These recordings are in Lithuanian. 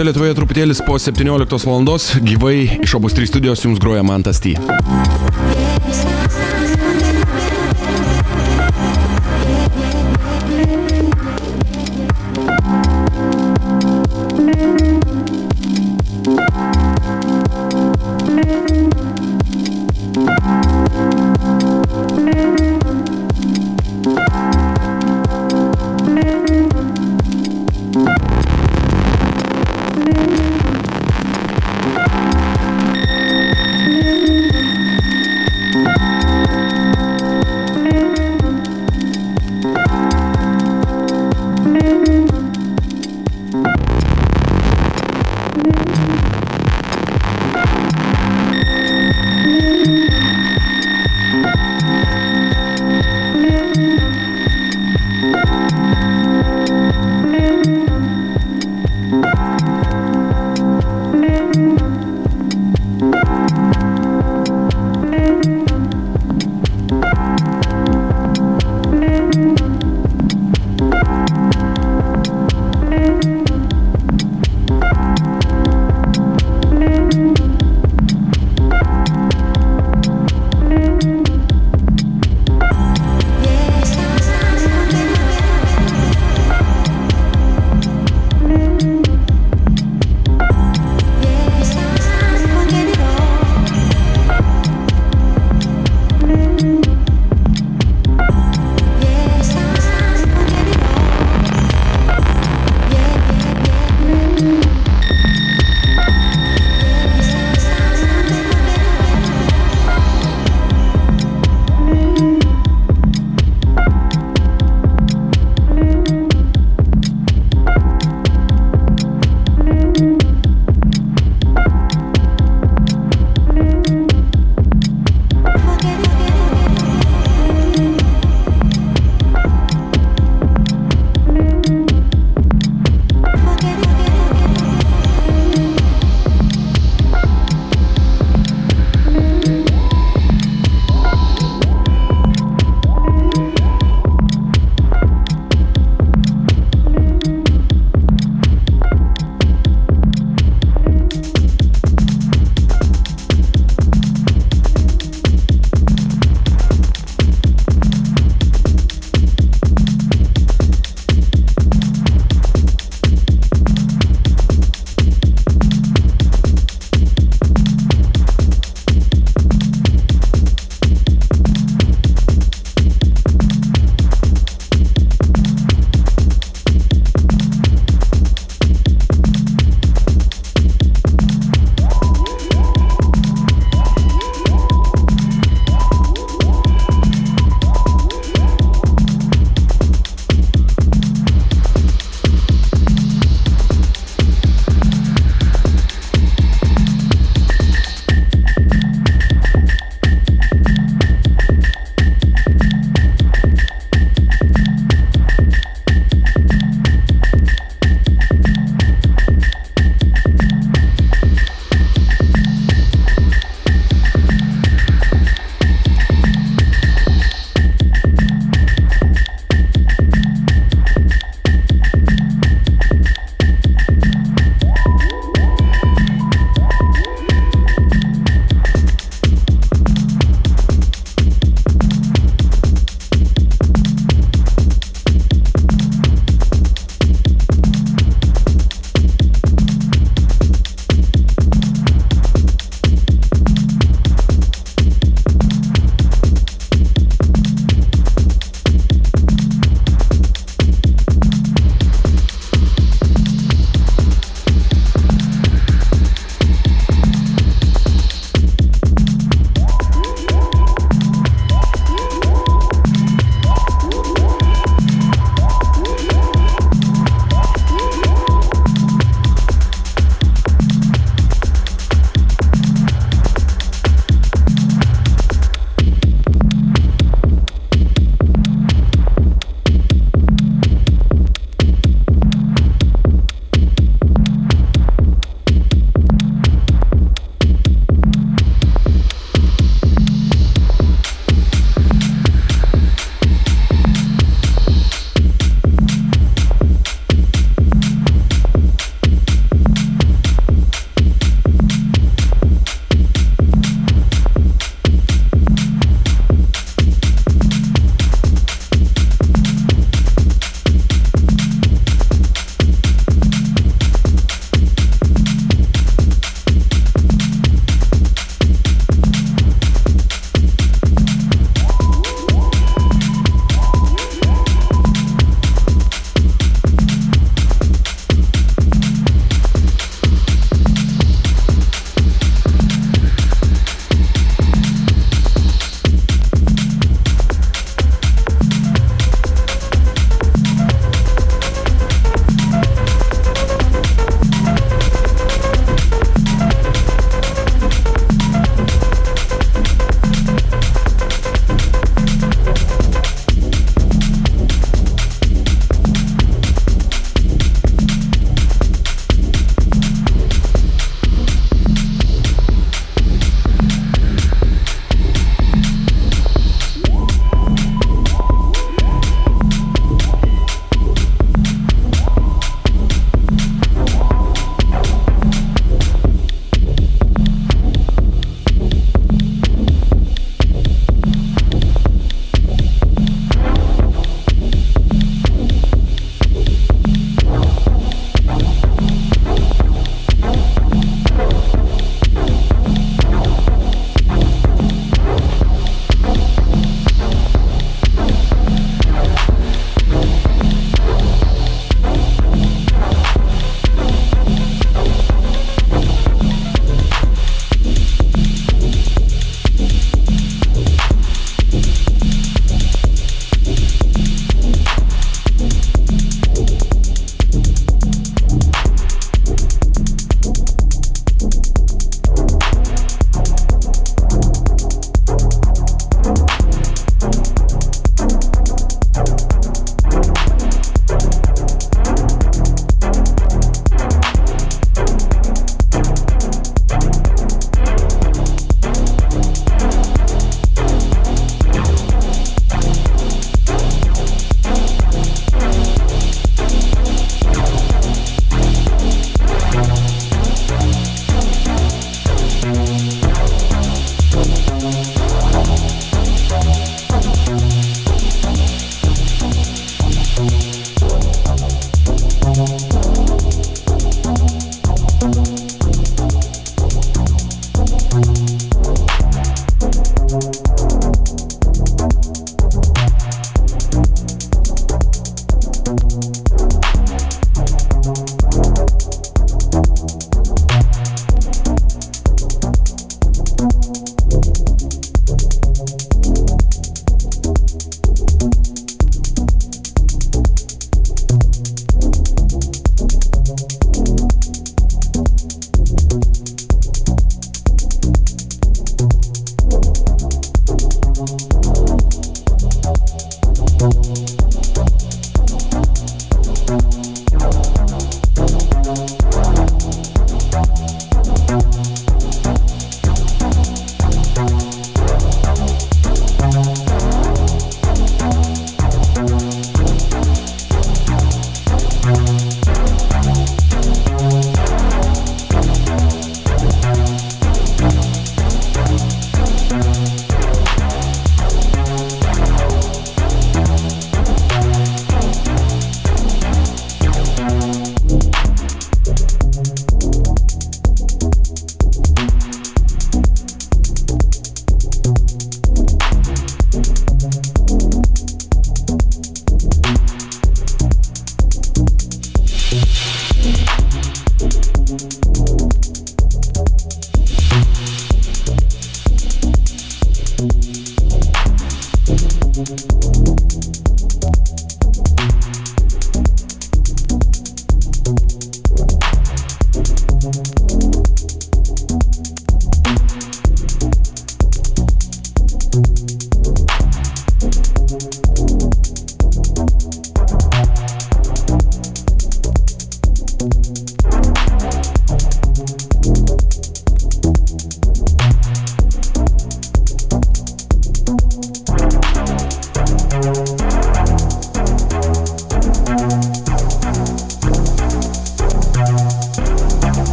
visoje Lietuvoje truputėlis po 17 val. gyvai iš obus 3 studijos jums groja Mantas T.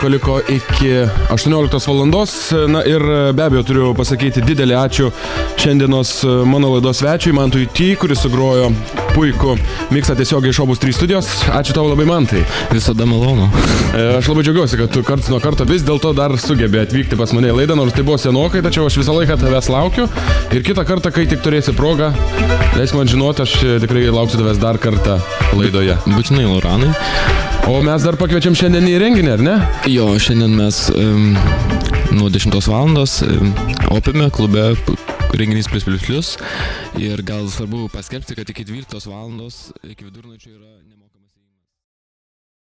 Laiko liko iki 18 valandos. Na ir e, be abejo turiu pasakyti didelį ačiū šiandienos e, mano laidos svečiui, Mantui Ty, kuris sugrojo puikų miksą tiesiogiai iš Obus 3 studijos. Ačiū tau labai, Mantai. Visada malonu. Aš labai džiaugiuosi, kad tu karts nuo karto vis dėlto dar sugebė atvykti pas mane į laidą, nors tai buvo senokai, tačiau aš visą laiką tavęs laukiu. Ir kitą kartą, kai tik turėsi progą, leisk man žinoti, aš tikrai lauksiu tavęs dar kartą laidoje. Būtinai, Loranai. O mes dar pakviečiam šiandien į renginį, ar ne? Jo, šiandien mes um, nuo 10 val. Um, opime klube renginys plus plus plus. Ir gal svarbu paskelbti, kad iki 12 val. iki vidurnakčio.